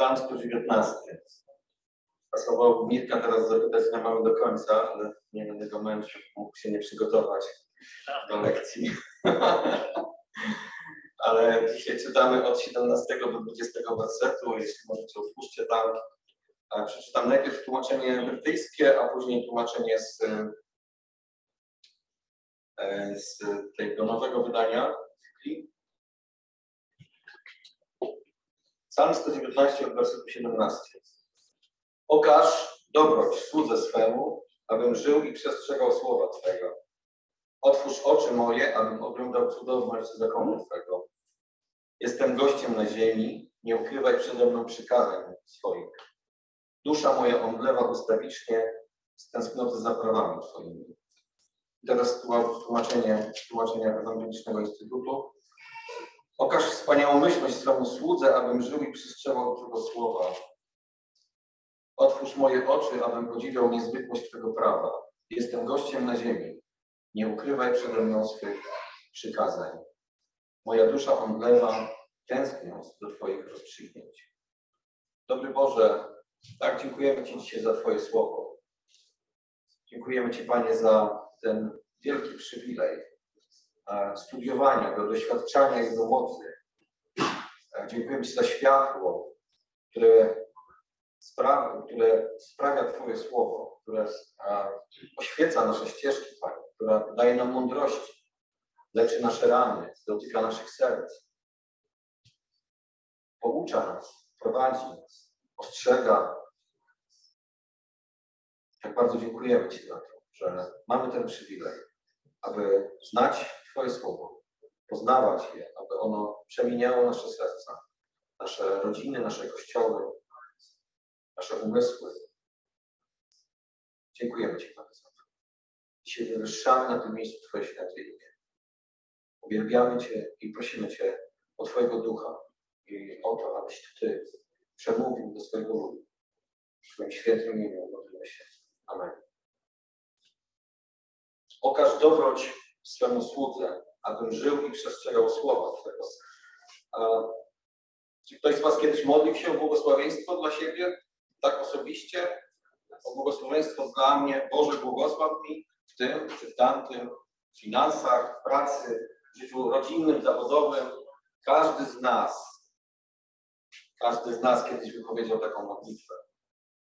Psalm 119. Pasowało Mirka teraz zapytać na mamy do końca, ale nie będę go męczył, mógł się nie przygotować do lekcji. ale dzisiaj czytamy od 17 do 20 wersetu, jeśli możecie otwórzcie tam. Przeczytam najpierw tłumaczenie brytyjskie, a później tłumaczenie z, e, z tego nowego wydania Psalm 119 od wersetu 17. Okaż dobroć słudze swemu, abym żył i przestrzegał słowa Twego. Otwórz oczy moje, abym oglądał cudowność zakonu Twego. Jestem gościem na ziemi, nie ukrywaj przede mną przykazań swoich. Dusza moja omdlewa ustawicznie z tęsknoty za prawami Twoimi. Teraz tłumaczenie, tłumaczenie Ewangelicznego Instytutu. Okaż wspaniałomyślność swemu słudze, abym żył i przestrzegał Twego słowa. Otwórz moje oczy, abym podziwiał niezwykłość Twego prawa. Jestem gościem na ziemi. Nie ukrywaj przede mną swych przykazań. Moja dusza omdlewa, tęskniąc do Twoich rozstrzygnięć. Dobry Boże, tak dziękujemy Ci dzisiaj za Twoje słowo. Dziękujemy Ci, Panie, za ten wielki przywilej, studiowania go, doświadczania Jego mocy. Dziękuję Ci za światło, które sprawia, które sprawia Twoje słowo, które oświeca nasze ścieżki, Panie, daje nam mądrości, leczy nasze rany, dotyka naszych serc, poucza nas, prowadzi nas, ostrzega. Tak bardzo dziękujemy Ci za to, że mamy ten przywilej, aby znać Twoje słowo, poznawać je, aby ono przemieniało nasze serca, nasze rodziny, nasze kościoły, nasze umysły. Dziękujemy Ci Panie za to. Dzisiaj wywyższamy na tym miejscu Twoje święte imię. Uwielbiamy Cię i prosimy Cię o Twojego ducha i o to, abyś Ty przemówił do swojego ludu. W Twoim świętym imieniu modlimy się. Amen. Okaż dobroć swemu słudze, abym żył i przestrzegał słowa Twego. czy ktoś z Was kiedyś modlił się o błogosławieństwo dla siebie, tak osobiście? O błogosławieństwo dla mnie, Boże błogosław mi w tym czy w tamtym, w finansach, w pracy, w życiu rodzinnym, zawodowym. Każdy z nas, każdy z nas kiedyś wypowiedział taką modlitwę.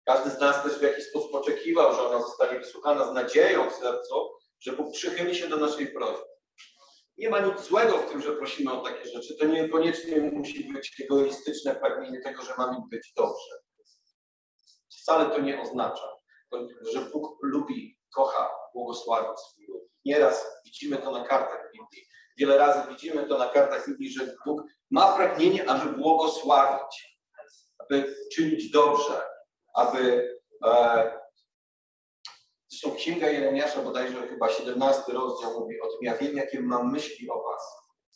Każdy z nas też w jakiś sposób oczekiwał, że ona zostanie wysłuchana z nadzieją w sercu, że Bóg przychyli się do naszej prośby. Nie ma nic złego w tym, że prosimy o takie rzeczy. To niekoniecznie musi być egoistyczne pragnienie tego, że mamy być dobrze. Wcale to nie oznacza, że Bóg lubi, kocha, błogosławi swój lud. Nieraz widzimy to na kartach Biblii. Wiele razy widzimy to na kartach Biblii, że Bóg ma pragnienie, aby błogosławić, aby czynić dobrze, aby e, Zresztą Księga Jeremiasza, bodajże chyba 17 rozdział mówi o tym, ja wiem, jakie mam myśli o was.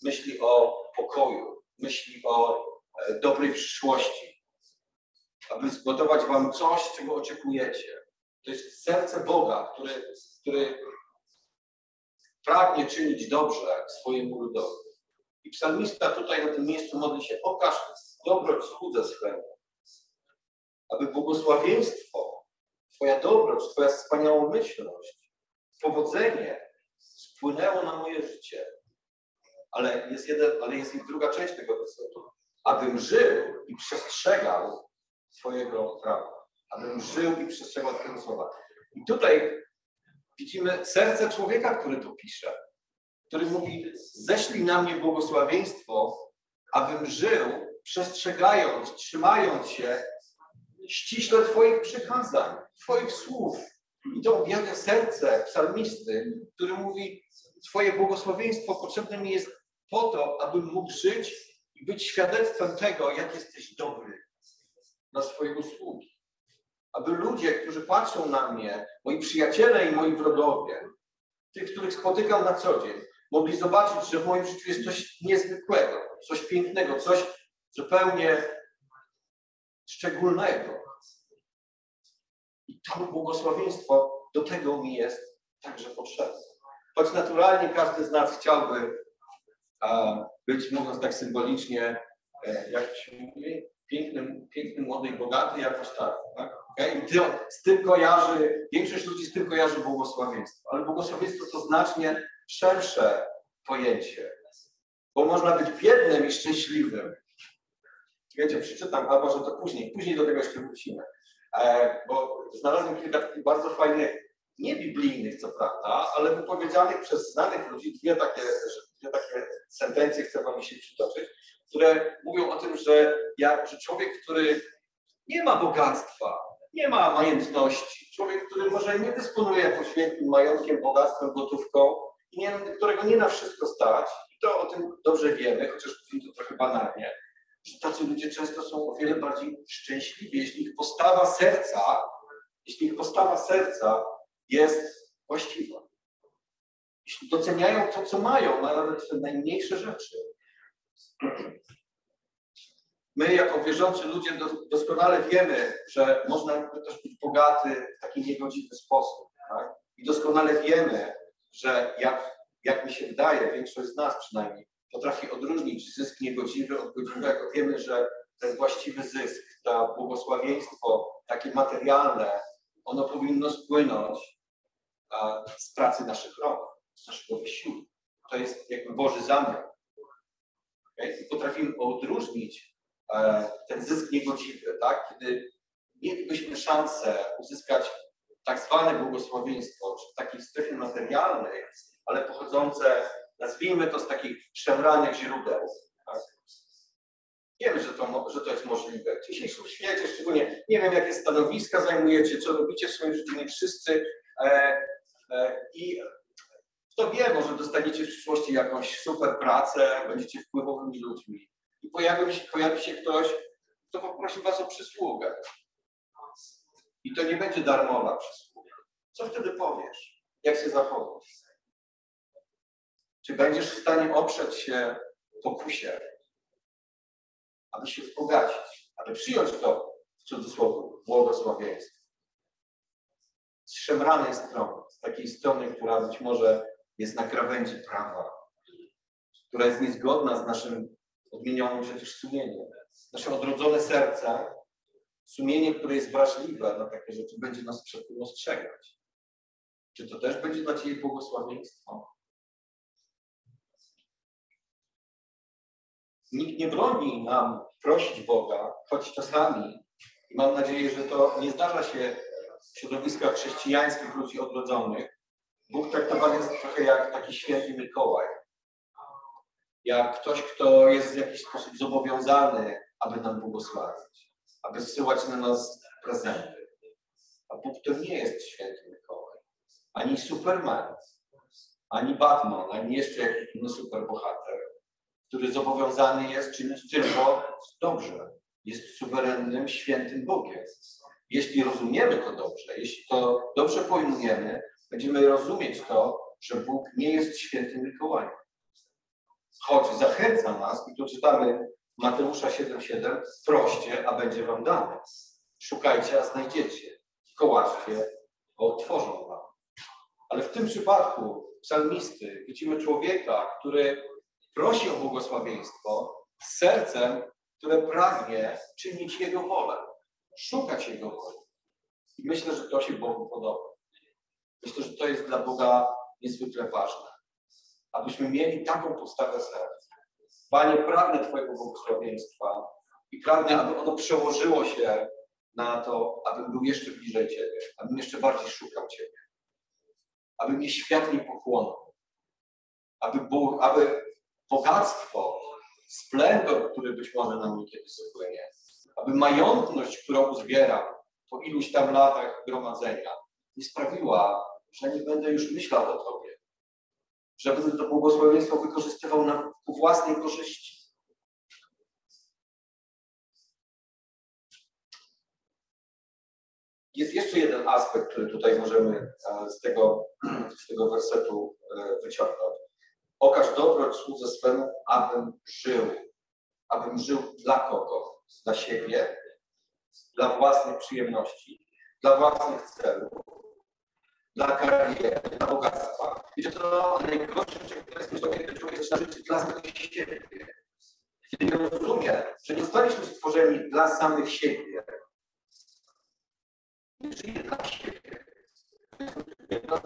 Myśli o pokoju, myśli o e, dobrej przyszłości. Aby zgotować wam coś, czego oczekujecie. To jest serce Boga, który, który pragnie czynić dobrze swojemu ludowi. I psalmista tutaj na tym miejscu modli się, okaż dobroć słudze swemu, aby błogosławieństwo Twoja dobroć, Twoja wspaniałomyślność, powodzenie spłynęło na moje życie. Ale jest, jeden, ale jest druga część tego wersetu. Abym żył i przestrzegał Twojego prawa. Abym żył i przestrzegał Twojego słowa. I tutaj widzimy serce człowieka, który to pisze, który mówi: Ześlij na mnie błogosławieństwo, abym żył, przestrzegając, trzymając się ściśle Twoich przykazań, Twoich słów. I to objawia serce psalmisty, który mówi, Twoje błogosławieństwo potrzebne mi jest po to, abym mógł żyć i być świadectwem tego, jak jesteś dobry na swoje usługi. Aby ludzie, którzy patrzą na mnie, moi przyjaciele i moi wrogowie, tych, których spotykam na co dzień, mogli zobaczyć, że w moim życiu jest coś niezwykłego, coś pięknego, coś zupełnie szczególnego. I to błogosławieństwo do tego mi jest także potrzebne. Choć naturalnie każdy z nas chciałby być, mówiąc tak symbolicznie, e, jak się mówi, pięknym, pięknym młody i bogaty, jako stary. Tak? Okay? I z tym kojarzy, większość ludzi z tym kojarzy błogosławieństwo, ale błogosławieństwo to znacznie szersze pojęcie, bo można być biednym i szczęśliwym. Wiecie, przeczytam, a może to później, później do tego jeszcze wrócimy, e, bo znalazłem kilka takich bardzo fajnych, nie biblijnych co prawda, ale wypowiedzianych przez znanych ludzi, dwie takie, dwie takie sentencje chcę wam się przytoczyć, które mówią o tym, że, jak, że człowiek, który nie ma bogactwa, nie ma majątności, człowiek, który może nie dysponuje poświętnym majątkiem, bogactwem, gotówką, i nie, którego nie na wszystko stać, i to o tym dobrze wiemy, chociaż mówi to trochę banalnie, że tacy ludzie często są o wiele bardziej szczęśliwi, jeśli ich postawa serca, jeśli ich postawa serca jest właściwa. Jeśli doceniają to, co mają, nawet te najmniejsze rzeczy. My, jako wierzący ludzie, doskonale wiemy, że można też być bogaty w taki niegodziwy sposób. Tak? I doskonale wiemy, że jak, jak mi się wydaje, większość z nas przynajmniej, potrafi odróżnić zysk niegodziwy od godziwego. Wiemy, że ten właściwy zysk, to błogosławieństwo takie materialne, ono powinno spłynąć z pracy naszych rąk, z naszego wysiłku. To jest jakby Boży zamiar. I potrafimy odróżnić e, ten zysk niegodziwy, tak? kiedy mielibyśmy szansę uzyskać tak zwane błogosławieństwo, czy w takiej strefie materialnej, ale pochodzące nazwijmy to z takich szemranych źródeł. Tak? Wiemy, że to, że to jest możliwe. W dzisiejszym świecie szczególnie, nie wiem jakie stanowiska zajmujecie, co robicie w swoim życiu, nie wszyscy. E, e, I kto wie, może dostaniecie w przyszłości jakąś super pracę, będziecie wpływowymi ludźmi. I pojawi się, pojawi się ktoś, kto poprosi was o przysługę. I to nie będzie darmowa przysługa. Co wtedy powiesz? Jak się zachowasz? Czy będziesz w stanie oprzeć się pokusie, aby się wzbogacić, aby przyjąć to, w cudzysłowie, błogosławieństwo? Z szemranej strony, z takiej strony, która być może jest na krawędzi prawa, która jest niezgodna z naszym odmienionym przecież sumieniem. Nasze odrodzone serce, sumienie, które jest wrażliwe na takie rzeczy, będzie nas przed tym ostrzegać. Czy to też będzie dla Ciebie błogosławieństwo? Nikt nie broni nam prosić Boga, choć czasami, i mam nadzieję, że to nie zdarza się w środowiskach chrześcijańskich ludzi odrodzonych, Bóg traktowany jest trochę jak taki święty Mikołaj. Jak ktoś, kto jest w jakiś sposób zobowiązany, aby nam błogosławić, aby zsyłać na nas prezenty. A Bóg to nie jest święty Mikołaj. Ani Superman, ani Batman, ani jeszcze jakiś inny superbohater który zobowiązany jest czynić tylko dobrze. Jest suwerennym, świętym Bogiem. Jeśli rozumiemy to dobrze, jeśli to dobrze pojmujemy, będziemy rozumieć to, że Bóg nie jest świętym Mikołajem. Choć zachęca nas, i tu czytamy Mateusza 7,7, proście, a będzie wam dane. Szukajcie, a znajdziecie. Kołaczcie, a otworzą wam. Ale w tym przypadku psalmisty widzimy człowieka, który prosi o błogosławieństwo z sercem, które pragnie czynić Jego wolę, szukać Jego woli. I myślę, że to się Bogu podoba. Myślę, że to jest dla Boga niezwykle ważne. Abyśmy mieli taką postawę serca. Panie, pragnę Twojego błogosławieństwa i pragnę, aby ono przełożyło się na to, abym był jeszcze bliżej Ciebie, abym jeszcze bardziej szukał Ciebie, aby mnie świat nie pochłonął, aby, był, aby bogactwo, splendor, który być może na mnie kiedyś spłynie, aby majątność, którą uzbieram po iluś tam latach gromadzenia, nie sprawiła, że nie będę już myślał o Tobie, że będę to błogosławieństwo wykorzystywał na ku własnej korzyści. Jest jeszcze jeden aspekt, który tutaj możemy e, z tego, z tego wersetu e, wyciągnąć. Okaż dobroć słudze swemu, abym żył. Abym żył dla kogo? Dla siebie, dla własnych przyjemności, dla własnych celów, dla kariery, dla bogactwa. Wiecie, to najgorsze, które jest to, kiedy człowiek zaczyna żyć dla samego siebie. Kiedy rozumie, że nie zostaliśmy stworzeni dla samych siebie, nie żyje dla siebie jedno z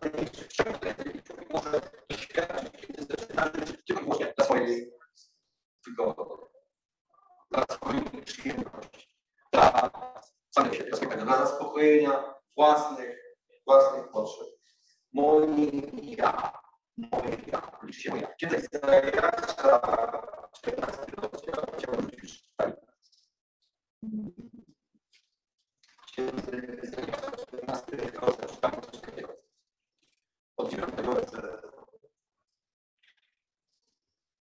dla swojej własnych, własnych potrzeb. Moje ja, moje ja, 17 roce czytamy coś takiego. Od 9 roce.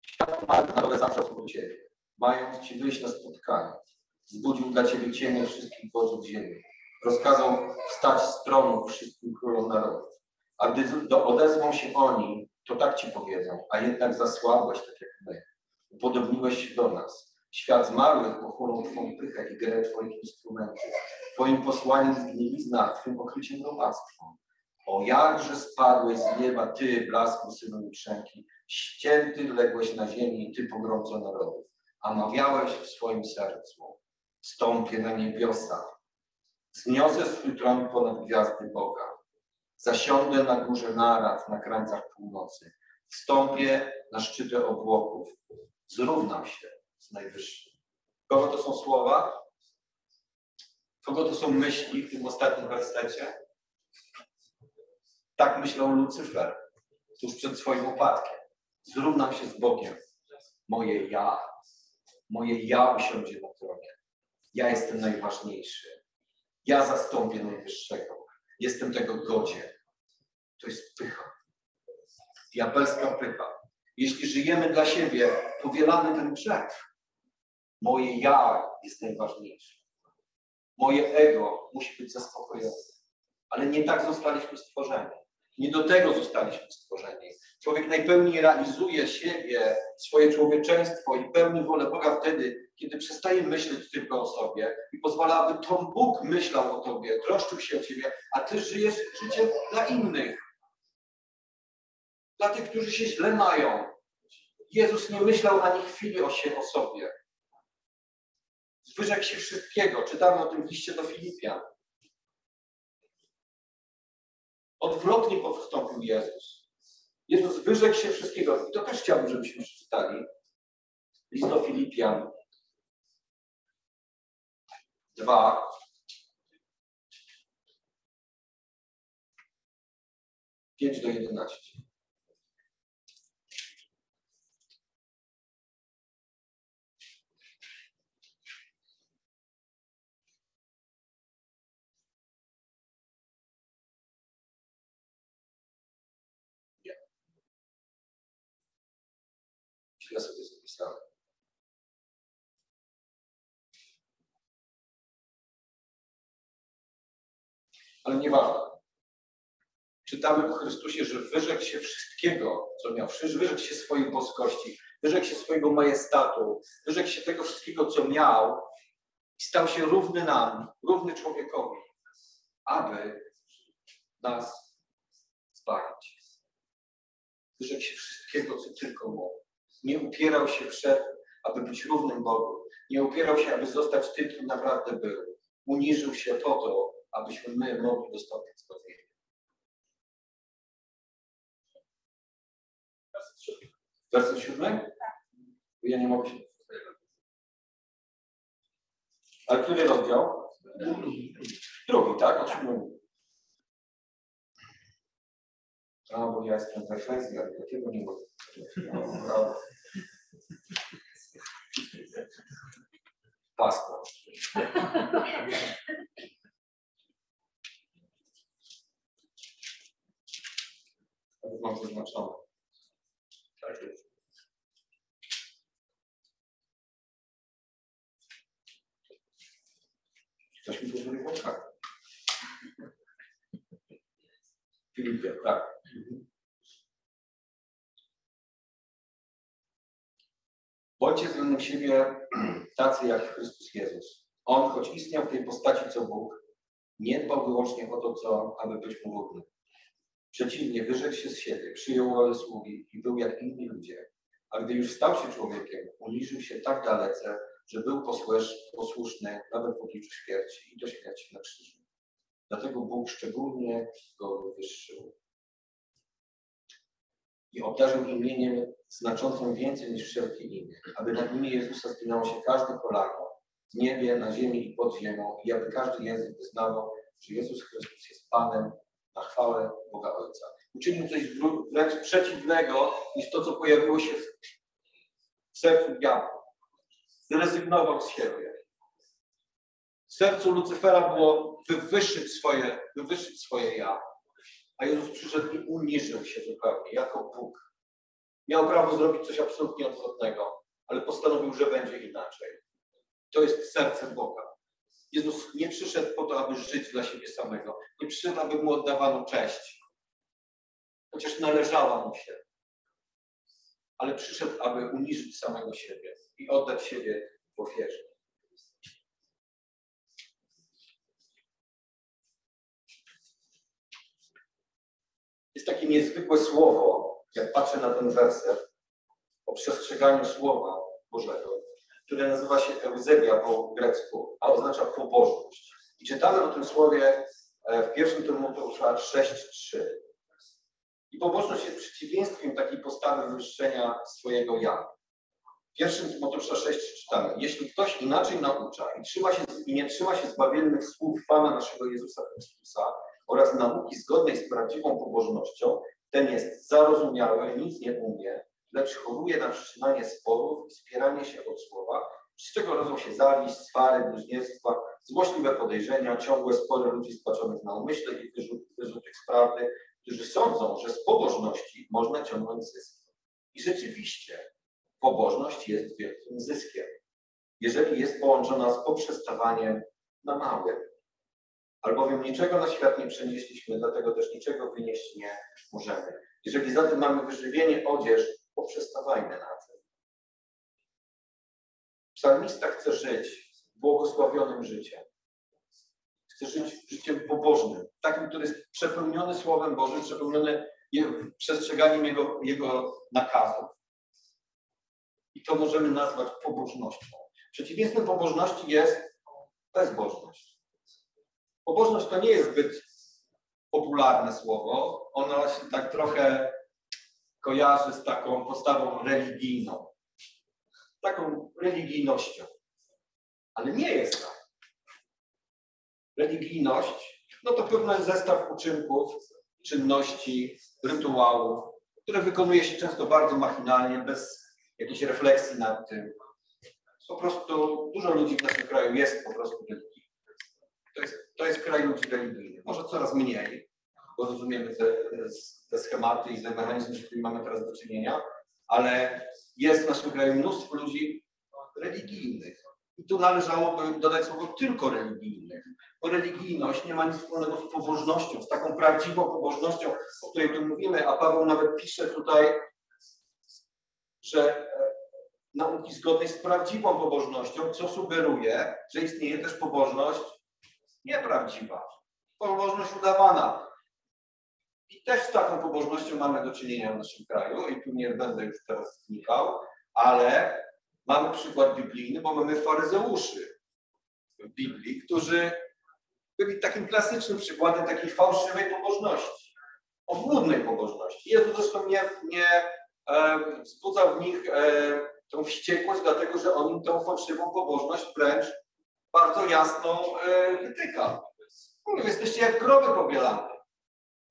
Świat marny, ale zawsze od Ciebie. Mając Ci wyjść na spotkanie, zbudził dla Ciebie cienie wszystkich wodzów ziemi. Rozkazał wstać z tronu wszystkim królom narodów. A gdy do, odezwą się oni, to tak Ci powiedzą, a jednak zasłabłeś tak jak my. Upodobniłeś się do nas Świat zmarłych pochłonął Twoją pychę i grę Twoich instrumentów. Twoim posłaniem zgnilizna, Twym okryciem robactwo. O jakże spadłeś z nieba, Ty, blasku synu jutrzenki, ścięty ległeś na ziemi, Ty pogromco narodów. A mawiałeś w swoim sercu, stąpię na niebiosa, zniosę swój tron ponad gwiazdy Boga, zasiądę na górze narad na krańcach północy, wstąpię na szczyty obłoków, zrównam się z Najwyższym. Kogo to są słowa? Kogo to są myśli w tym ostatnim wersecie? Tak myślał Lucyfer tuż przed swoim upadkiem. Zrównam się z Bogiem. Moje ja, moje ja usiądzie na tronie. Ja jestem najważniejszy. Ja zastąpię Najwyższego. Jestem tego godzie. To jest pycha. Diabelska pycha. Jeśli żyjemy dla siebie, powielamy ten grzech. Moje ja jest najważniejsze. Moje ego musi być zaspokojone. Ale nie tak zostaliśmy stworzeni. Nie do tego zostaliśmy stworzeni. Człowiek najpełniej realizuje siebie, swoje człowieczeństwo i pełni wolę Boga wtedy, kiedy przestaje myśleć tylko o sobie i pozwala, aby to Bóg myślał o tobie, troszczył się o ciebie, a ty żyjesz życiem dla innych. Dla tych, którzy się źle mają. Jezus nie myślał ani chwili o, się, o sobie. Wyrzekł się wszystkiego. Czytamy o tym w liście do Filipian. Odwrotnie postąpił Jezus. Jezus wyrzekł się wszystkiego. I to też chciałbym, żebyśmy przeczytali. List do Filipian 2. Pięć do jedenaście. Źle sobie zapisałem. Ale nieważne. Czytamy o Chrystusie, że wyrzekł się wszystkiego, co miał. Wyrzekł się swojej boskości, wyrzekł się swojego majestatu, wyrzekł się tego wszystkiego, co miał i stał się równy nam, równy człowiekowi, aby nas zbawić. Wyrzekł się wszystkiego, co tylko mógł. Nie upierał się przed, aby być równym Bogu. Nie upierał się, aby zostać tym, kim naprawdę był. Uniżył się po to, abyśmy my mogli dostąpić zbawienia. Werset siódmy? Ja nie mogę się. Ale który rozdział? Drugi, tak? O siódmym. A, bo ja jestem w Efezji, ale takiego nie mogę. Paszport. Mam zaznaczone. Tak jest. Ktoś mi pozwolił włączać. Filipie, tak. Bądźcie względem siebie tacy jak Chrystus Jezus. On, choć istniał w tej postaci co Bóg, nie dbał wyłącznie o to, co, aby być mu. Przeciwnie, wyrzekł się z siebie, przyjął rolę sługi i był jak inni ludzie. A gdy już stał się człowiekiem, uniżył się tak dalece, że był posłuszny nawet w obliczu śmierci i do śmierci na krzyżu. Dlatego Bóg szczególnie go wywyższył i obdarzył imieniem znaczącym więcej niż wszelkie imię, aby na imię Jezusa zginało się każde kolano w niebie, na ziemi i pod ziemią i aby każdy język wyznawał, że Jezus Chrystus jest Panem na chwałę Boga Ojca. Uczynił coś wręcz przeciwnego niż to, co pojawiło się w sercu diabła. Zrezygnował z siebie. W sercu Lucyfera było wywyższyć swoje, wywyższyć swoje ja. A Jezus przyszedł i uniżył się zupełnie, jako Bóg. Miał prawo zrobić coś absolutnie odwrotnego, ale postanowił, że będzie inaczej. To jest serce Boga. Jezus nie przyszedł po to, aby żyć dla siebie samego. Nie przyszedł, aby mu oddawano cześć. Chociaż należała mu się. Ale przyszedł, aby uniżyć samego siebie i oddać siebie w ofierze. Jest takie niezwykłe słowo, jak patrzę na ten werset, o przestrzeganiu Słowa Bożego, które nazywa się Eusebia po grecku, a oznacza pobożność. I czytamy o tym słowie e, w pierwszym Tymoteusza 6.3. I pobożność jest przeciwieństwem takiej postawy wywyższenia swojego ja. W pierwszym Tymoteusza 6 czytamy, jeśli ktoś inaczej naucza i, trzyma się, i nie trzyma się zbawiennych słów Pana naszego Jezusa Chrystusa oraz nauki zgodnej z prawdziwą pobożnością, ten jest zarozumiały, nic nie umie, lecz choruje na wszczynanie sporów i spieranie się od słowa, z czego rodzą się zawiść, swary, bluźnierstwa, złośliwe podejrzenia, ciągłe spory ludzi spaczonych na umyśle i wyrzut, prawdy, którzy sądzą, że z pobożności można ciągnąć zysk. I rzeczywiście pobożność jest wielkim zyskiem, jeżeli jest połączona z poprzestawaniem na małym. Albowiem niczego na świat nie przenieśliśmy, dlatego też niczego wynieść nie możemy. Jeżeli zatem mamy wyżywienie, odzież, poprzestawajmy na tym. Psalmista chce żyć błogosławionym życiem. Chce żyć życiem pobożnym, takim, który jest przepełniony Słowem Bożym, przepełniony przestrzeganiem Jego, jego nakazów. I to możemy nazwać pobożnością. Przeciwieństwem pobożności jest bezbożność. Pobożność to nie jest zbyt popularne słowo. Ono się tak trochę kojarzy z taką postawą religijną. Taką religijnością. Ale nie jest tak. Religijność no to pewien zestaw uczynków, czynności, rytuałów, które wykonuje się często bardzo machinalnie, bez jakiejś refleksji nad tym. Po prostu dużo ludzi w naszym kraju jest po prostu religijnych. To jest, kraj ludzi religijnych. Może coraz mniej, bo rozumiemy te, te schematy i te mechanizmy, z którymi mamy teraz do czynienia, ale jest w naszym kraju mnóstwo ludzi religijnych. I tu należałoby dodać słowo tylko religijnych, bo religijność nie ma nic wspólnego z pobożnością, z taką prawdziwą pobożnością, o której tu mówimy, a Paweł nawet pisze tutaj, że e, nauki zgodnej z prawdziwą pobożnością, co sugeruje, że istnieje też pobożność nieprawdziwa, pobożność udawana. I też z taką pobożnością mamy do czynienia w naszym kraju i tu nie będę już teraz wnikał, ale mamy przykład biblijny, bo mamy faryzeuszy w Biblii, którzy byli takim klasycznym przykładem takiej fałszywej pobożności, obłudnej pobożności. Jezus zresztą nie, nie e, wzbudzał w nich e, tą wściekłość, dlatego że on im tą fałszywą pobożność wręcz bardzo jasno e, wytyka. Mówią, jesteście jak groby pobielane.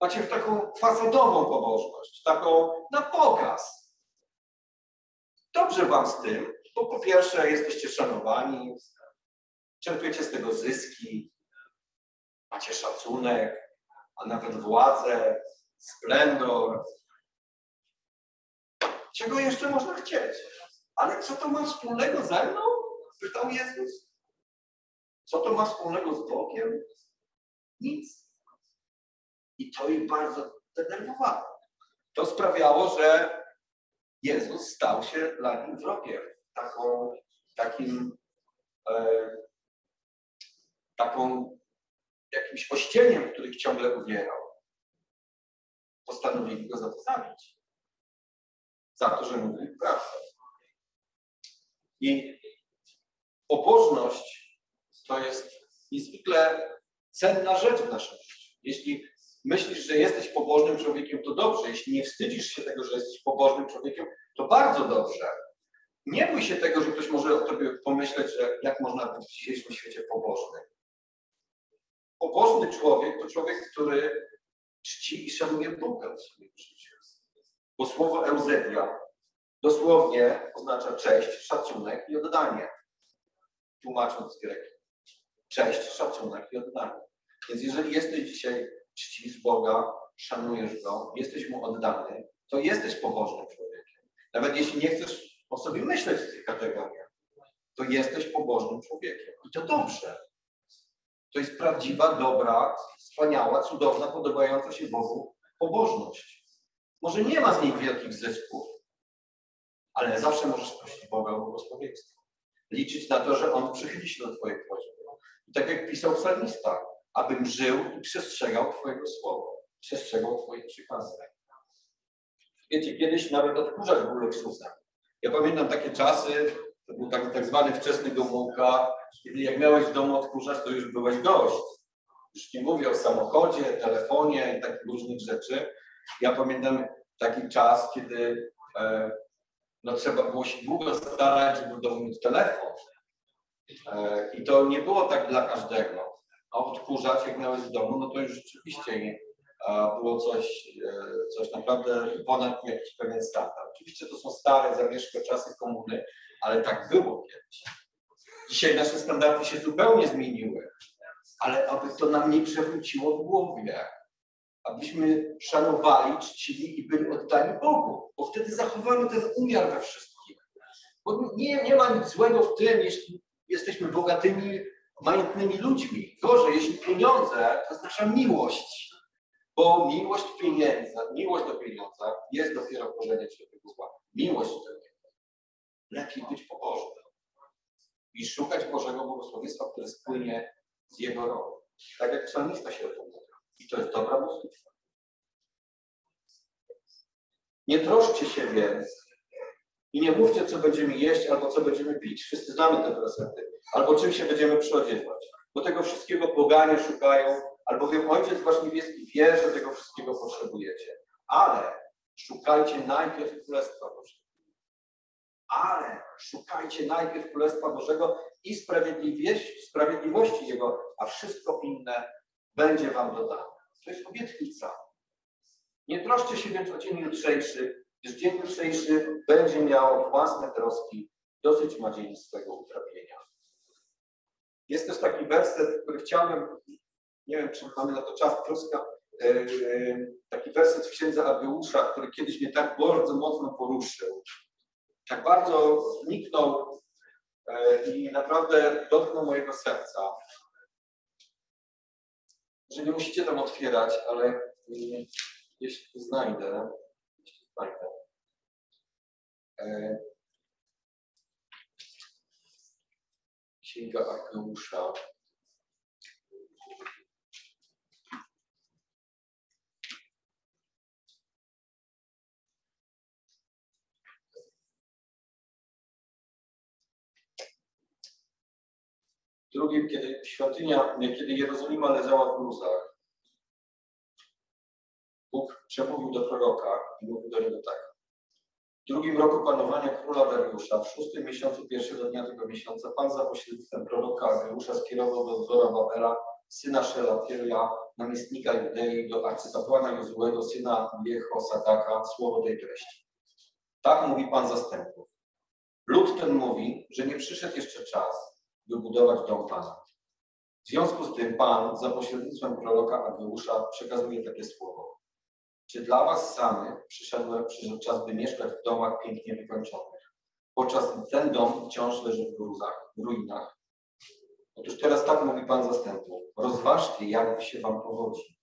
Macie taką fasadową pobożność, taką na pokaz. Dobrze wam z tym, bo po pierwsze jesteście szanowani, czerpiecie z tego zyski, macie szacunek, a nawet władzę, splendor. Czego jeszcze można chcieć? Ale co to ma wspólnego ze mną? Pytał Jezus. Co to ma wspólnego z Bogiem? Nic. I to ich bardzo denerwowało. To sprawiało, że Jezus stał się dla nich wrogiem. Taką, takim, e, taką jakimś ościeniem, których ciągle uwierał. Postanowili go za to zabić. za to, że mówił prawdę. I pobożność to jest niezwykle cenna rzecz w naszym życiu. Jeśli myślisz, że jesteś pobożnym człowiekiem, to dobrze. Jeśli nie wstydzisz się tego, że jesteś pobożnym człowiekiem, to bardzo dobrze. Nie bój się tego, że ktoś może o tobie pomyśleć, że jak można być w dzisiejszym świecie pobożny. Pobożny człowiek to człowiek, który czci i szanuje Boga w swoim życiu. Bo słowo Eusebia dosłownie oznacza cześć, szacunek i oddanie. Tłumacząc z greki. Cześć, szacunek i oddanie. Więc jeżeli jesteś dzisiaj, czcisz Boga, szanujesz Go, jesteś Mu oddany, to jesteś pobożnym człowiekiem. Nawet jeśli nie chcesz o sobie myśleć w tych kategoriach, to jesteś pobożnym człowiekiem. I to dobrze. To jest prawdziwa, dobra, wspaniała, cudowna, podobająca się Bogu pobożność. Może nie ma z niej wielkich zysków, ale zawsze możesz prosić Boga o błogosławieństwo. Liczyć na to, że On przychyli się do Twojej prośby. I tak jak pisał psalmista, abym żył i przestrzegał Twojego słowa, przestrzegał Twoich przykazań. Wiecie, kiedyś nawet odkurzacz był luksusem. Ja pamiętam takie czasy, to był tak, tak zwany wczesny Gomułka, kiedy jak miałeś w domu odkurzacz, to już byłeś gość. Już nie mówię o samochodzie, telefonie i takich różnych rzeczy. Ja pamiętam taki czas, kiedy e, no, trzeba było się długo starać, żeby mieć telefon. E, I to nie było tak dla każdego. A odkurzać, jak miałeś w domu, no to już rzeczywiście było coś, e, coś naprawdę ponad jakiś pewien standard. Oczywiście to są stare, zamieszkłe czasy komuny, ale tak było kiedyś. Dzisiaj nasze standardy się zupełnie zmieniły, ale aby to nam nie przewróciło w głowie, abyśmy szanowali, czcili i byli oddani Bogu, bo wtedy zachowamy ten umiar we wszystkim. Bo nie, nie ma nic złego w tym, jeśli jesteśmy bogatymi, majątnymi ludźmi. Gorzej, jeśli pieniądze to jest nasza miłość, bo miłość pieniędza, miłość do pieniądza jest dopiero korzeniem świętego zła. Miłość do niego. Lepiej być pobożnym i szukać Bożego błogosławieństwa, które spłynie z Jego rąk. Tak jak psalmista się o. I to jest dobra modlitwa. Nie troszcie się więc i nie mówcie, co będziemy jeść albo co będziemy pić. Wszyscy znamy te wersety. Albo czym się będziemy przyodziewać. Bo tego wszystkiego poganie szukają, albowiem Ojciec Wasz Niebieski wie, że tego wszystkiego potrzebujecie. Ale szukajcie najpierw Królestwa Bożego. Ale szukajcie najpierw Królestwa Bożego i sprawiedliwości Jego, a wszystko inne będzie Wam dodane. To jest obietnica. Nie troszcie się więc o dzień jutrzejszy, gdyż dzień jutrzejszy będzie miał własne troski, dosyć ma dzień swego utrapienia. Jest też taki werset, który chciałbym, nie wiem, czy mamy na to czas, troska, e, taki werset w księdze Ageusza, który kiedyś mnie tak bardzo mocno poruszył. Tak bardzo zniknął e, i naprawdę dotknął mojego serca że nie musicie tam otwierać, ale mm, jeśli znajdę, jeśli znajdę, e, Księga Arkeusza, drugim, kiedy świątynia, kiedy Jerozolima leżała w gruzach, Bóg przemówił do proroka i mówił do niego tak. W drugim roku panowania króla Dariusza, w szóstym miesiącu pierwszego dnia tego miesiąca, Pan za pośrednictwem proroka Agriusza skierował do Zorobabela, syna Szelatiela, namiestnika Judei, do arcykapłana Jozułego, syna Jehosadaka, słowo tej treści. Tak mówi Pan zastępów. Lud ten mówi, że nie przyszedł jeszcze czas, wybudować dom Pana. W związku z tym Pan za pośrednictwem proroka Ageusza przekazuje takie słowo. Czy dla was samych przyszedł, przyszedł czas, by mieszkać w domach pięknie wykończonych, podczas ten dom wciąż leży w gruzach, w ruinach? Otóż teraz tak mówi Pan zastępów. Rozważcie, jak się wam powodzi.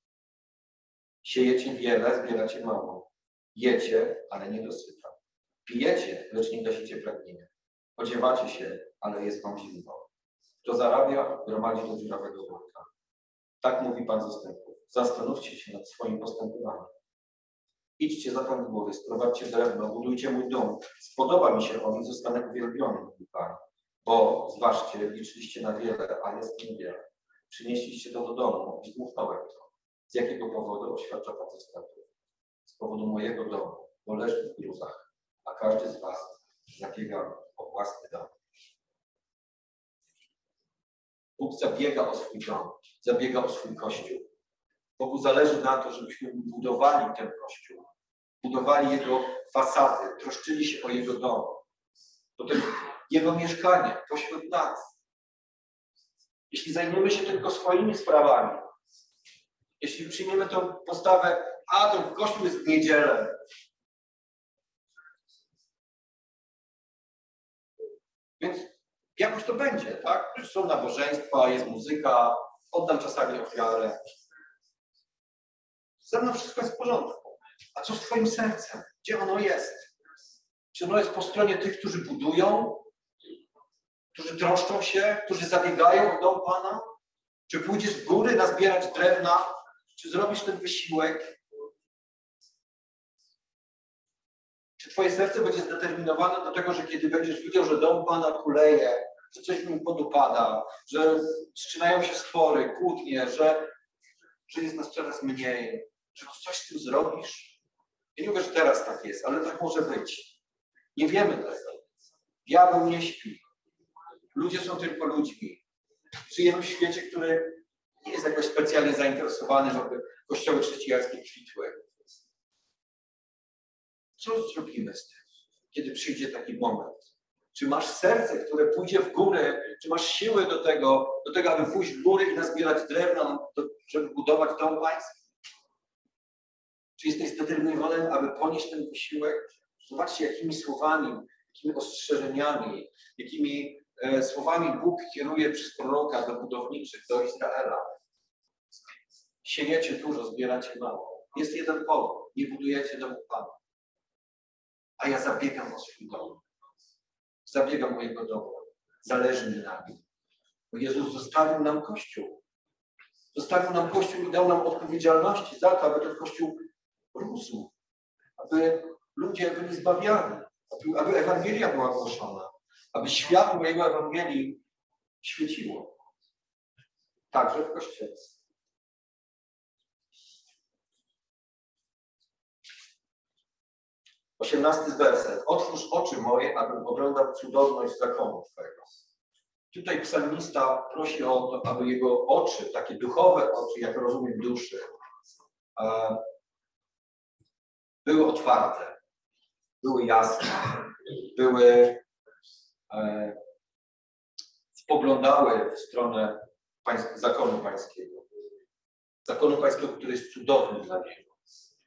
Siejecie wiele, zbieracie mało. Jecie, ale nie dosyta. Pijecie, lecz nie gasicie pragnienia. Odziewacie się, ale jest wam zimno. Kto zarabia, gromadzi do dziurawego worka. Tak mówi Pan zastępów. Zastanówcie się nad swoim postępowaniem. Idźcie za w góry, sprowadźcie drewno, budujcie mój dom. Spodoba mi się on i zostanę uwielbiony, mówi Pan. Bo, zważcie, liczyliście na wiele, a jest niewiele. Przynieśliście to do domu i zmuchnąłem to. Z jakiego powodu oświadcza Pan straty? Z powodu mojego domu, bo leży w gruzach, a każdy z Was zabiega o własny dom. Bóg zabiega o swój dom, zabiega o swój kościół. Bogu zależy na to, żebyśmy budowali ten kościół, budowali jego fasady, troszczyli się o jego dom. To też jego mieszkanie pośród nas. Jeśli zajmiemy się tylko swoimi sprawami, jeśli przyjmiemy tą postawę, a to kościół jest w niedzielę, Więc jakoś to będzie, tak? Są nabożeństwa, jest muzyka, oddam czasami ofiarę. Ze mną wszystko jest w porządku. A co z Twoim sercem? Gdzie ono jest? Czy ono jest po stronie tych, którzy budują, którzy troszczą się, którzy zabiegają o dom Pana? Czy pójdziesz w góry nazbierać drewna? Czy zrobisz ten wysiłek? Czy Twoje serce będzie zdeterminowane do tego, że kiedy będziesz widział, że dom Pana kuleje, że coś mu podupada, że zaczynają się spory, kłótnie, że, że jest nas coraz mniej, że coś tym zrobisz? Ja nie mówię, że teraz tak jest, ale tak może być. Nie wiemy tego. Diabeł nie śpi. Ludzie są tylko ludźmi. Żyjemy w świecie, który nie jest jakoś specjalnie zainteresowany, żeby kościoły chrześcijańskie kwitły. Co zrobimy z tym, kiedy przyjdzie taki moment? Czy masz serce, które pójdzie w górę? Czy masz siły do tego, do tego, aby pójść w górę i nazbierać drewna, żeby budować dom pański? Czy jesteś zdeterminowany, aby ponieść ten wysiłek? Zobaczcie, jakimi słowami, jakimi ostrzeżeniami, jakimi e, słowami Bóg kieruje przez proroka do budowniczych, do Izraela. Siejecie dużo, zbieracie mało. Jest jeden powód. Nie budujecie domu Pana. A ja zabiegam o swój dom. Zabiegam o Jego dom. Zależy mi na nim. Bo Jezus zostawił nam Kościół. Zostawił nam Kościół i dał nam odpowiedzialności za to, aby ten Kościół rósł. Aby ludzie byli zbawiani. Aby, Ewangelia była głoszona. Aby światło Jego Ewangelii świeciło. Także w Kościele. Osiemnasty werset. Otwórz oczy moje, abym oglądał cudowność zakonu Twojego. Tutaj psalmista prosi o to, aby jego oczy, takie duchowe oczy, jak rozumiem duszy, były otwarte, były jasne, były e, spoglądały w stronę pańsk zakonu pańskiego. Zakonu pańskiego, który jest cudowny dla niego,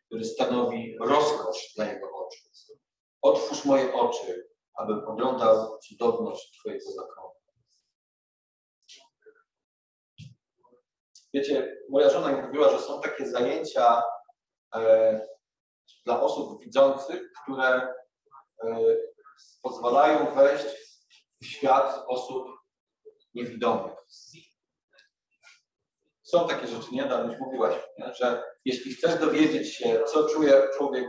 który stanowi rozkosz dla jego oczu. Otwórz moje oczy, abym oglądał cudowność Twojego zakonu. Wiecie, moja żona mi mówiła, że są takie zajęcia e, dla osób widzących, które e, pozwalają wejść w świat osób niewidomych. Są takie rzeczy, nie? Dawno już mówiłaś, nie? że jeśli chcesz dowiedzieć się, co czuje człowiek,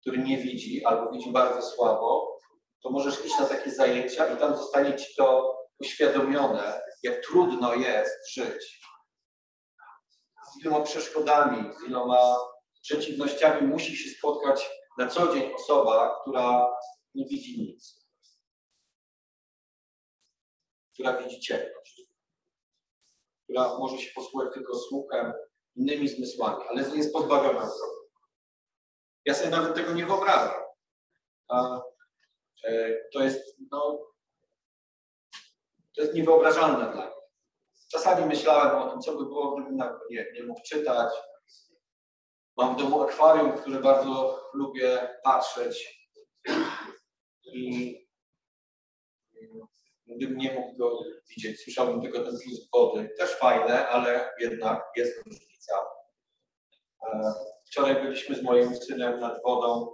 który nie widzi albo widzi bardzo słabo, to możesz iść na takie zajęcia i tam zostanie ci to uświadomione, jak trudno jest żyć. Z iloma przeszkodami, z iloma przeciwnościami musi się spotkać na co dzień osoba, która nie widzi nic. Która widzi ciemność. Która może się posłuchać tylko słuchem, innymi zmysłami, ale jest pozbawiona. Ja sobie nawet tego nie wyobrażam. A, e, to jest, no, to jest niewyobrażalne dla mnie. Czasami myślałem o tym, co by było, gdybym nie, nie mógł czytać, Mam w domu akwarium, które bardzo lubię patrzeć i gdybym nie mógł go widzieć, słyszałbym tylko ten plus wody. Też fajne, ale jednak jest różnica. E, wczoraj byliśmy z moim synem nad wodą,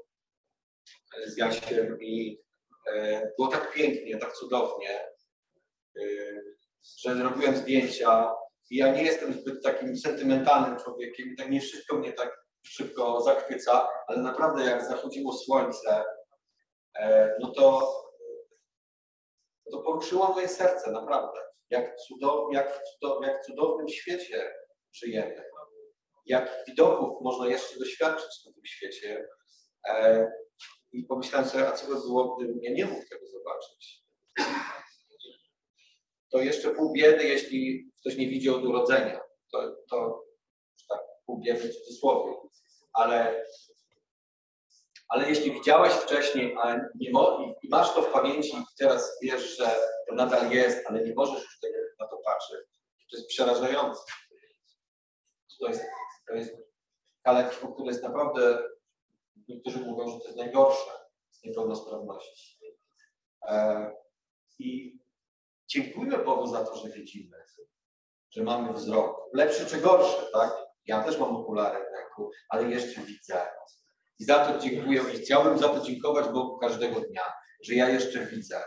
e, z Jasiem i e, było tak pięknie, tak cudownie, że zrobiłem zdjęcia i ja nie jestem zbyt takim sentymentalnym człowiekiem, tak nie wszystko mnie tak szybko zachwyca, ale naprawdę jak zachodziło słońce, e, no to, to poruszyło moje serce, naprawdę. Jak, cudow, jak, w cudow, jak cudownym świecie żyjemy. Jak widoków można jeszcze doświadczyć na tym świecie. E, I pomyślałem sobie, a co by było, gdybym ja nie mógł tego zobaczyć. To jeszcze pół biedy, jeśli ktoś nie widzi od urodzenia. To, to biedy w cudzysłowie. Ale, ale jeśli widziałeś wcześniej, a nie i masz to w pamięci i teraz wiesz, że to nadal jest, ale nie możesz już tego, na to patrzeć, to jest przerażające. To jest, to jest kalectwo, jest naprawdę, niektórzy mówią, że to jest najgorsze z niepełnosprawności. E, I dziękujmy Bogu za to, że widzimy, że mamy wzrok. Lepszy czy gorszy, tak? Ja też mam okulary w ręku, ale jeszcze widzę. I za to dziękuję i chciałbym za to dziękować Bogu każdego dnia, że ja jeszcze widzę,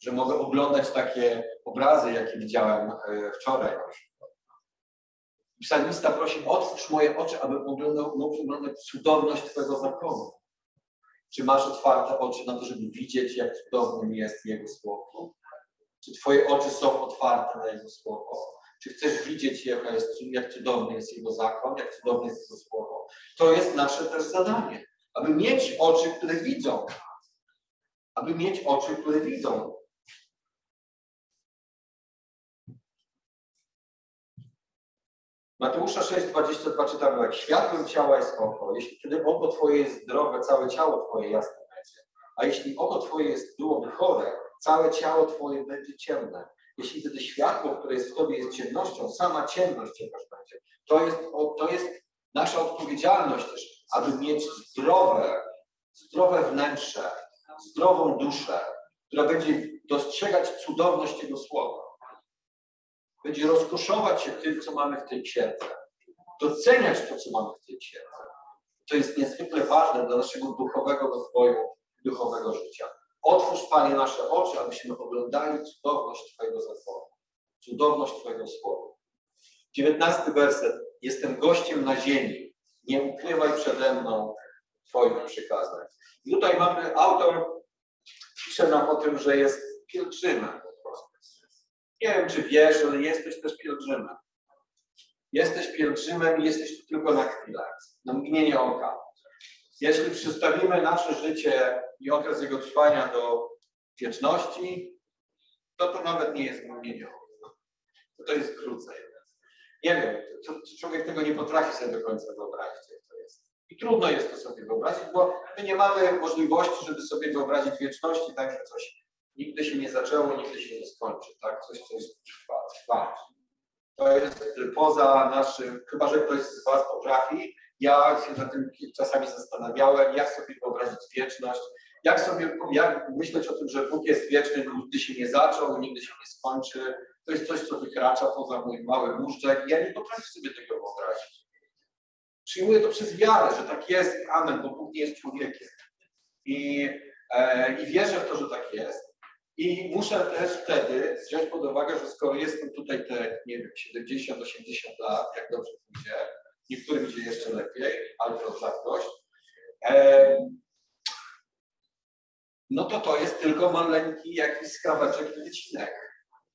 że mogę oglądać takie obrazy, jakie widziałem e, wczoraj na przykład. Psalmista prosi, otwórz moje oczy, aby oglądał, mógł oglądać cudowność Twojego zakonu. Czy masz otwarte oczy na to, żeby widzieć, jak cudownym jest Jego Słowo? Czy Twoje oczy są otwarte na Jego Słowo? Czy chcesz widzieć, jaka jest, jak cudowny jest Jego zakon, jak cudowne jest Jego Słowo? To jest nasze też zadanie, aby mieć oczy, które widzą. Aby mieć oczy, które widzą. Mateusza 6,22 czytamy jak światłem ciała jest oko. Jeśli kiedy oko Twoje jest zdrowe, całe ciało Twoje jasne będzie. A jeśli oko Twoje jest, byłoby chore, całe ciało Twoje będzie ciemne. Jeśli wtedy światło, które jest w Tobie jest ciemnością, sama ciemność jakaś będzie. To jest, to jest nasza odpowiedzialność też, aby mieć zdrowe, zdrowe wnętrze, zdrową duszę, która będzie dostrzegać cudowność Jego Słowa będzie rozkoszować się tym, co mamy w tej księdze. Doceniać to, co mamy w tej księdze. To jest niezwykle ważne dla naszego duchowego rozwoju, duchowego życia. Otwórz, Panie, nasze oczy, abyśmy oglądali cudowność Twojego zakonu, cudowność Twojego słowa. Dziewiętnasty werset. Jestem gościem na ziemi. Nie ukrywaj przede mną Twoich przykazań. I tutaj mamy, autor pisze nam o tym, że jest pielgrzymem. Nie wiem, czy wiesz, ale jesteś też pielgrzymem. Jesteś pielgrzymem i jesteś tu tylko na chwilę, na mgnienie oka. Jeśli przystawimy nasze życie i okres jego trwania do wieczności, to to nawet nie jest oka. To, to jest krócej. Nie wiem, to, to człowiek tego nie potrafi sobie do końca wyobrazić, jak to jest. I trudno jest to sobie wyobrazić, bo my nie mamy możliwości, żeby sobie wyobrazić wieczności, tak, że coś nigdy się nie zaczęło, nigdy się nie skończy, tak? Coś, coś trwa, trwa. To jest poza naszym, chyba że ktoś z Was potrafi. Ja się nad tym czasami zastanawiałem, jak sobie wyobrazić wieczność, jak sobie jak myśleć o tym, że Bóg jest wieczny, nigdy się nie zaczął, nigdy się nie skończy. To jest coś, co wykracza poza mój mały móżdżek. Ja nie potrafię sobie tego wyobrazić. Przyjmuję to przez wiarę, że tak jest, amen, bo Bóg nie jest człowiekiem. I, e, I wierzę w to, że tak jest. I muszę też wtedy wziąć pod uwagę, że skoro jestem tutaj te, nie wiem, 70-80 lat, jak dobrze pójdzie, niektórym idzie jeszcze lepiej, ale to rzadkość, no to to jest tylko maleńki jakiś skraweczek i wycinek.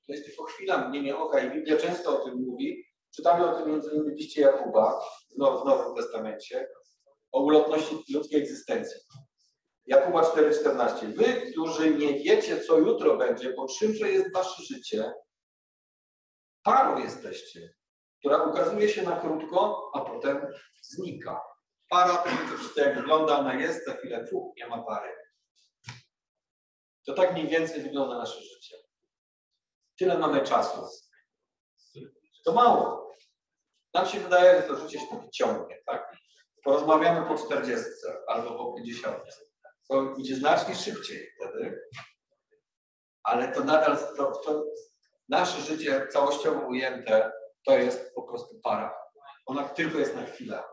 To jest tylko chwila mgnienia oka i Biblia często o tym mówi. Czytamy o tym między innymi liście Jakuba w Nowym Testamencie, o ulotności ludzkiej egzystencji. Jakuba 4,14. Wy, którzy nie wiecie, co jutro będzie, bo czymże jest wasze życie, parą jesteście, która ukazuje się na krótko, a potem znika. Para to wszystko jak wygląda, ona jest, za chwilę fuch, nie ma pary. To tak mniej więcej wygląda nasze życie. Tyle mamy czasu. To mało. Nam się wydaje, że to życie się tak ciągnie, tak? Porozmawiamy po 40 albo po 50 to idzie znacznie szybciej wtedy, ale to nadal, to, to nasze życie całościowo ujęte, to jest po prostu para. Ona tylko jest na chwilę.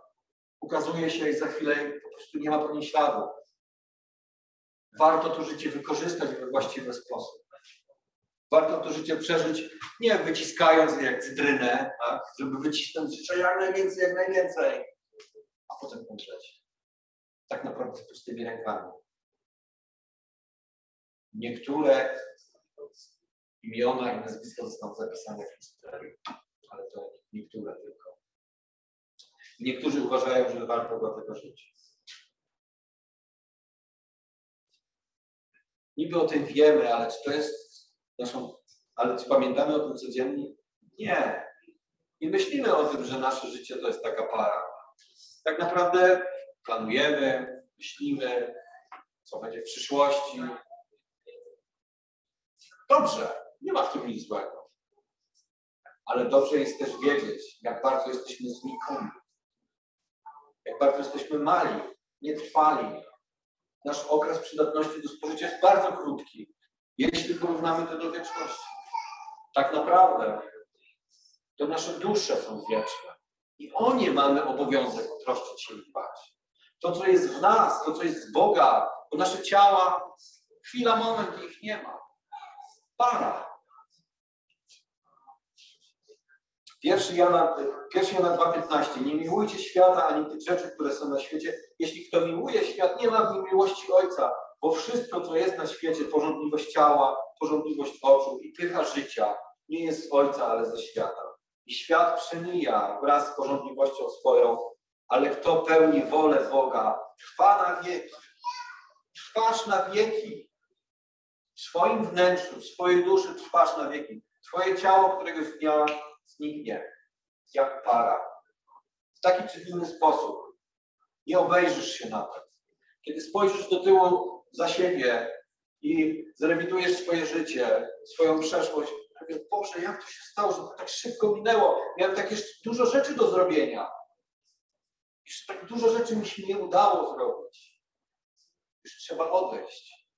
Ukazuje się i za chwilę po prostu nie ma po niej śladu. Warto to życie wykorzystać we właściwy sposób. Warto to życie przeżyć nie wyciskając jak cytrynę, tak? żeby wycisnąć życia jak najwięcej, jak najwięcej, a potem umrzeć. Tak naprawdę z pustymi rękami. Niektóre imiona i nazwiska zostaną zapisane w historii, ale to niektóre tylko. Niektórzy uważają, że warto tego żyć. Niby o tym wiemy, ale czy to jest naszą. Ale czy pamiętamy o tym codziennie? Nie. Nie myślimy o tym, że nasze życie to jest taka para. Tak naprawdę planujemy, myślimy, co będzie w przyszłości. Dobrze, nie ma w tym nic złego. Ale dobrze jest też wiedzieć, jak bardzo jesteśmy znikomi. Jak bardzo jesteśmy mali, nietrwali. Nasz okres przydatności do spożycia jest bardzo krótki, jeśli porównamy to do wieczności. Tak naprawdę to nasze dusze są wieczne. I o nie mamy obowiązek troszczyć się i dbać. To, co jest w nas, to, co jest z Boga, bo nasze ciała, chwila, moment, ich nie ma. Para. Pierwszy Jana, pierwszy Jana 2,15. Nie miłujcie świata ani tych rzeczy, które są na świecie. Jeśli kto miłuje świat, nie ma w nim miłości Ojca, bo wszystko, co jest na świecie, porządliwość ciała, porządliwość oczu i pycha życia, nie jest z Ojca, ale ze świata. I świat przemija wraz z porządliwością swoją, ale kto pełni wolę Boga, trwa na wieki. Trwasz na wieki. W swoim wnętrzu, w swojej duszy trwasz na wieki. Twoje ciało któregoś dnia zniknie, jak para. W taki czy inny sposób. Nie obejrzysz się na to. Kiedy spojrzysz do tyłu za siebie i zrewidujesz swoje życie, swoją przeszłość, mówię, Boże, jak to się stało, że to tak szybko minęło? Miałem tak jeszcze dużo rzeczy do zrobienia. Jeszcze tak dużo rzeczy mi się nie udało zrobić. Już trzeba odejść.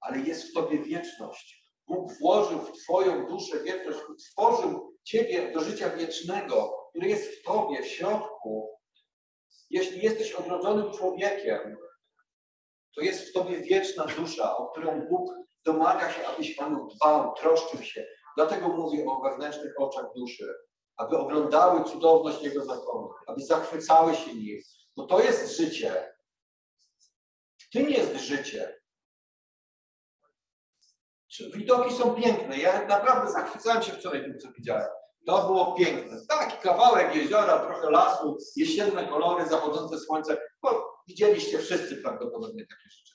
Ale jest w Tobie wieczność. Bóg włożył w Twoją duszę wieczność, stworzył Ciebie do życia wiecznego, który jest w Tobie, w środku. Jeśli jesteś odrodzonym człowiekiem, to jest w Tobie wieczna dusza, o którą Bóg domaga się, abyś Panu dbał, troszczył się. Dlatego mówię o wewnętrznych oczach duszy, aby oglądały cudowność Jego zakonu, aby zachwycały się nim, bo to jest życie. W tym jest życie. Widoki są piękne. Ja naprawdę zachwycałem się wczoraj tym, co widziałem. To było piękne. Taki kawałek jeziora, trochę lasu, jesienne kolory, zachodzące słońce. Bo widzieliście wszyscy prawdopodobnie takie rzeczy.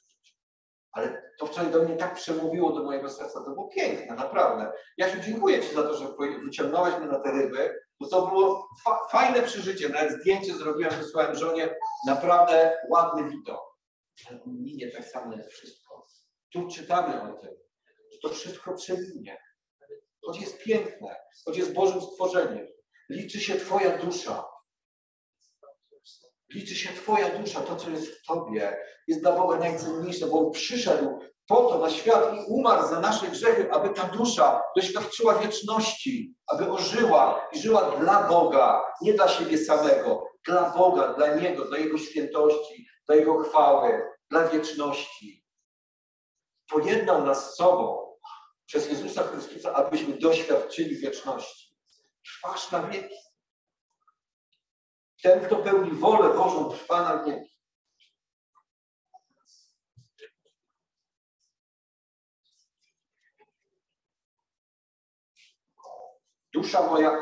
Ale to wczoraj do mnie tak przemówiło do mojego serca. To było piękne, naprawdę. Jasiu, dziękuję Ci za to, że wyciągnąłeś mnie na te ryby, bo to było fa fajne przeżycie. Nawet zdjęcie zrobiłem, wysłałem żonie. Naprawdę ładny widok. Minie tak samo jak wszystko. Tu czytamy o tym to wszystko przeminie. Choć jest piękne, choć jest Bożym stworzeniem. Liczy się Twoja dusza. Liczy się Twoja dusza, to co jest w Tobie. Jest dla Boga najcenniejsze, bo On przyszedł po to na świat i umarł za nasze grzechy, aby ta dusza doświadczyła wieczności, aby ożyła i żyła dla Boga, nie dla siebie samego, dla Boga, dla Niego, dla Jego świętości, dla Jego chwały, dla wieczności. Pojednał nas z sobą przez Jezusa Chrystusa, abyśmy doświadczyli wieczności. Trwasz na wieki. Ten, kto pełni wolę Bożą, trwa na wieki. Dusza moja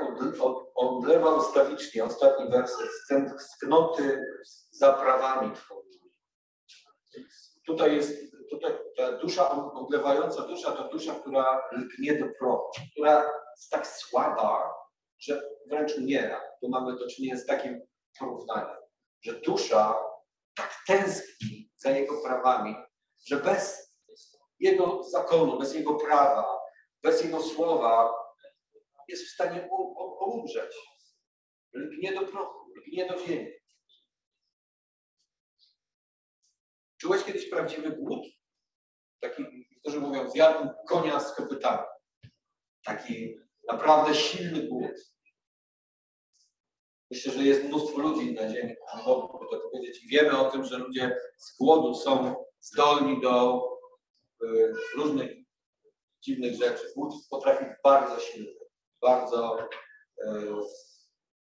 odlewa ustawicznie, ostatni werset, sknoty za prawami Twoimi. Tutaj jest tutaj ta dusza odlewająca dusza to dusza, która lgnie do prochu, która jest tak słaba, że wręcz umiera. Tu mamy do czynienia z takim porównaniem, że dusza tak tęskni za jego prawami, że bez jego zakonu, bez jego prawa, bez jego słowa jest w stanie umrzeć. Lgnie do prochu, lgnie do ziemi. Czułeś kiedyś prawdziwy głód? Taki, niektórzy mówią, zjadł konia z kopytami. Taki naprawdę silny głód. Myślę, że jest mnóstwo ludzi na ziemi, którzy mogą to powiedzieć. I wiemy o tym, że ludzie z głodu są zdolni do y, różnych dziwnych rzeczy. Głód potrafi być bardzo silny, bardzo, y,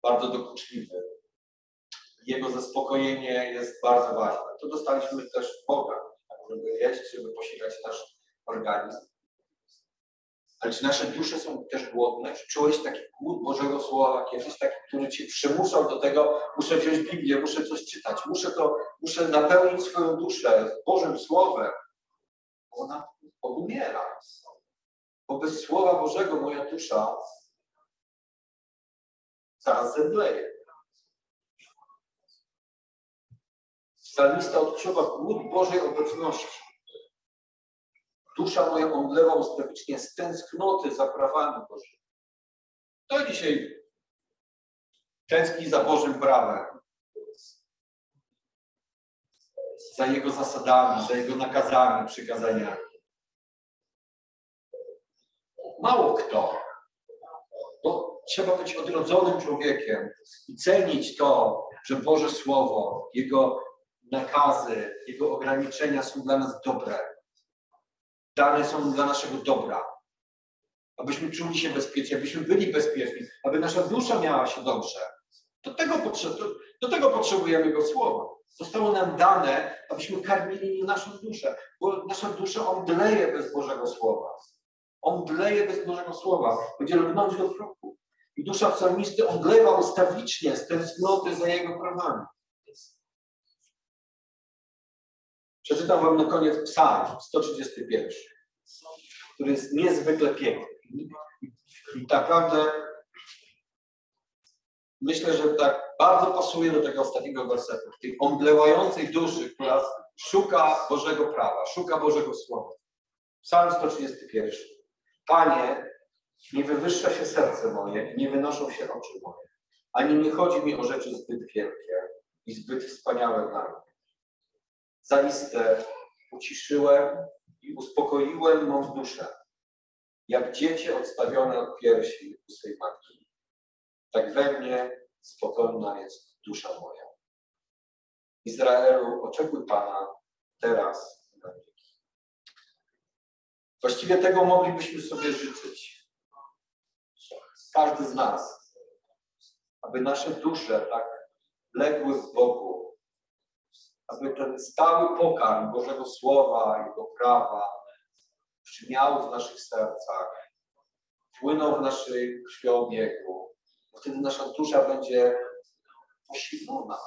bardzo dokuczliwy. Jego zaspokojenie jest bardzo ważne. To dostaliśmy też Boga, żeby jeść, żeby posilać nasz organizm. Ale czy nasze dusze są też głodne? Czy czułeś taki głód Bożego Słowa kiedyś, taki, który cię przymuszał do tego, muszę wziąć Biblię, muszę coś czytać, muszę to, muszę napełnić swoją duszę Bożym Słowem. Ona odumiera. Bo bez Słowa Bożego moja dusza zaraz zemdleje. Psalmista odczuwa głód Bożej obecności. Dusza moja omdlewa ustawicznie z tęsknoty za prawami Bożymi. To dzisiaj tęskni za Bożym prawem, za Jego zasadami, za Jego nakazami, przykazaniami. Mało kto. Bo trzeba być odrodzonym człowiekiem i cenić to, że Boże Słowo, Jego nakazy, Jego ograniczenia są dla nas dobre dane są dla naszego dobra. Abyśmy czuli się bezpiecznie, abyśmy byli bezpieczni, aby nasza dusza miała się dobrze. Do tego, do, tego potrzebujemy Jego Słowa. Zostało nam dane, abyśmy karmili naszą duszę, bo nasza dusza omdleje bez Bożego Słowa. Omdleje bez Bożego Słowa. Będzie lgnąć do prochu. I dusza psalmisty omdlewa ustawicznie z tęsknoty za Jego prawami. Przeczytam Wam na koniec psalm 131, który jest niezwykle piękny. I tak naprawdę myślę, że tak bardzo pasuje do tego ostatniego wersetu, tej omdlewającej duszy, która szuka Bożego prawa, szuka Bożego Słowa. Psalm 131. Panie, nie wywyższa się serce moje, nie wynoszą się oczy moje, ani nie chodzi mi o rzeczy zbyt wielkie i zbyt wspaniałe dla mnie Zaiste uciszyłem i uspokoiłem mą duszę, jak dziecię odstawione od piersi u swej matki. Tak we mnie spokojna jest dusza moja. Izraelu, oczekuj Pana teraz na wieki. Właściwie tego moglibyśmy sobie życzyć. Każdy z nas, aby nasze dusze tak legły w Bogu, aby ten stały pokarm Bożego Słowa, Jego prawa brzmiał w naszych sercach, płynął w naszej krwiobiegu. Wtedy nasza dusza będzie posilona.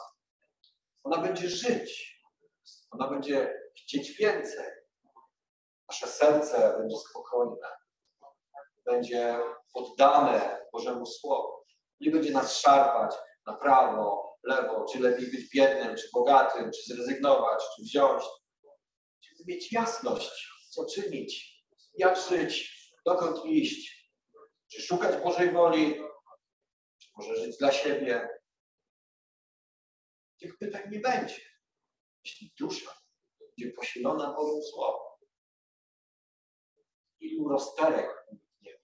Ona będzie żyć. Ona będzie chcieć więcej. Nasze serce będzie spokojne. Będzie poddane Bożemu Słowu. Nie będzie nas szarpać na prawo, lewo, czy lepiej być biednym, czy bogatym, czy zrezygnować, czy wziąć. Żeby mieć jasność, co czynić, jak żyć, dokąd iść, czy szukać Bożej woli, czy może żyć dla siebie. Tych pytań nie będzie, jeśli dusza będzie posilona Bożym Słowem. Ilu rozterek nie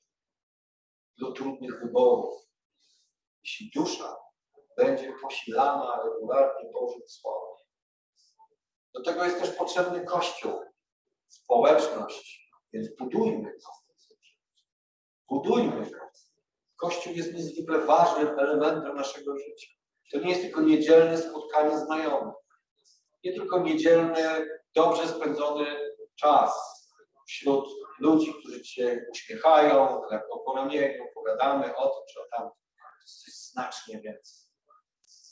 do trudnych wyborów. Jeśli dusza będzie posilana regularnie Bożym Słowem. Do tego jest też potrzebny Kościół, społeczność, więc budujmy to. Budujmy to. Kościół jest niezwykle ważnym elementem naszego życia. To nie jest tylko niedzielne spotkanie znajomych. Nie tylko niedzielny, dobrze spędzony czas wśród ludzi, którzy Cię uśmiechają, klepną po ramieniu, pogadamy o tym czy o tamtym. To jest znacznie więcej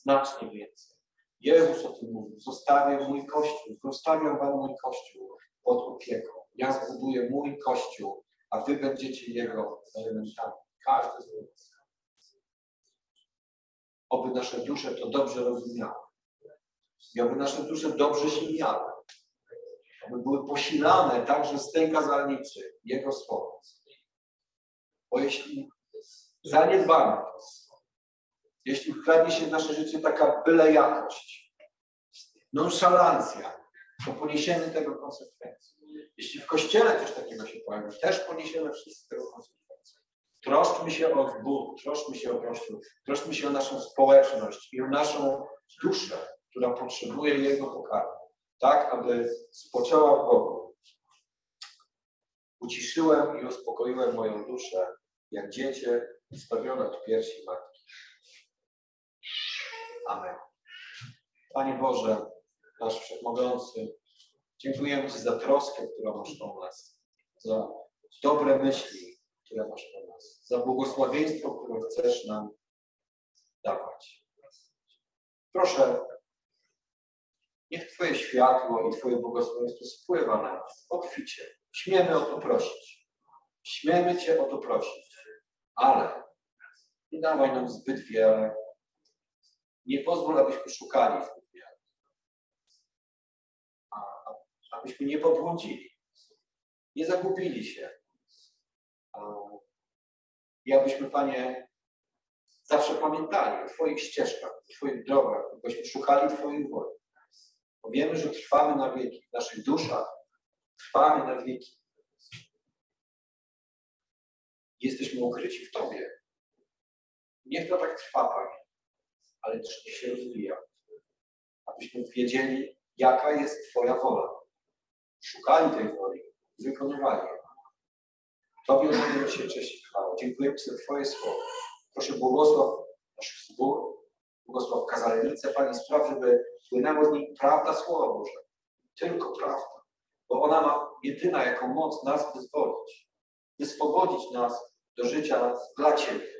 znacznie więcej. Jezus o tym mówił. Zostawię mój Kościół, zostawiam wam mój Kościół pod opieką. Ja zbuduję mój Kościół, a wy będziecie jego elementami. Każdy z nas. Oby nasze dusze to dobrze rozumiały. I oby nasze dusze dobrze się miały. Aby były posilane także z tej kazalnicy, Jego słowa. Bo jeśli zaniedbamy to, jeśli wkradnie się w nasze życie taka byle jakość, nonszalancja, to poniesiemy tego konsekwencje. Jeśli w Kościele też takiego się pojawi, też poniesiemy wszyscy tego konsekwencje. Troszczmy się o zbór, troszczmy się o Kościół, troszczmy się o naszą społeczność i o naszą duszę, która potrzebuje Jego pokarmu, tak aby spoczęła w Bogu. Uciszyłem i uspokoiłem moją duszę, jak dziecię stawione od piersi matki. Amen. Panie Boże, nasz Wszechmogący, dziękujemy Ci za troskę, którą masz o nas, za dobre myśli, które masz o nas, za błogosławieństwo, które chcesz nam dawać. Proszę, niech Twoje światło i Twoje błogosławieństwo spływa na nas obficie. Śmiemy o to prosić. Śmiemy Cię o to prosić, ale nie dawaj nam zbyt wiele. Nie pozwól, abyśmy szukali wiele. A, a, abyśmy nie pobłądzili, nie zagubili się. I abyśmy, Panie, zawsze pamiętali o Twoich ścieżkach, o Twoich drogach, abyśmy szukali Twojej woli. Bo wiemy, że trwamy na wieki, w naszych duszach trwamy na wieki. Jesteśmy ukryci w Tobie. Niech to tak trwa, Panie, ale też niech się rozwija. Abyśmy wiedzieli, jaka jest Twoja wola. Szukali tej woli, wykonywali ją. Tobie oddajemy się cześć i chwałę. Dziękujemy Ci za Twoje słowo. Proszę błogosław nasz zbór, błogosław kazalnicę, Panie, spraw, żeby płynęło z niej prawda Słowa Boże. Tylko prawda. Bo ona ma jedyna jaką moc nas wyzwolić. Wyswobodzić nas do życia dla Ciebie.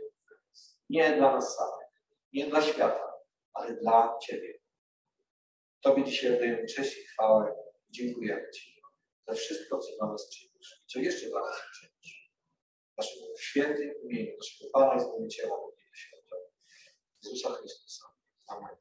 Nie dla nas samych, nie dla świata, ale dla Ciebie. Tobie dzisiaj oddajemy cześć i chwałę. Dziękujemy Ci za wszystko, co dla nas czynisz i co jeszcze dla nas czynisz. W naszym świętym imieniu, naszego Pana i Zbawiciela, Jezusa Chrystusa. Amen.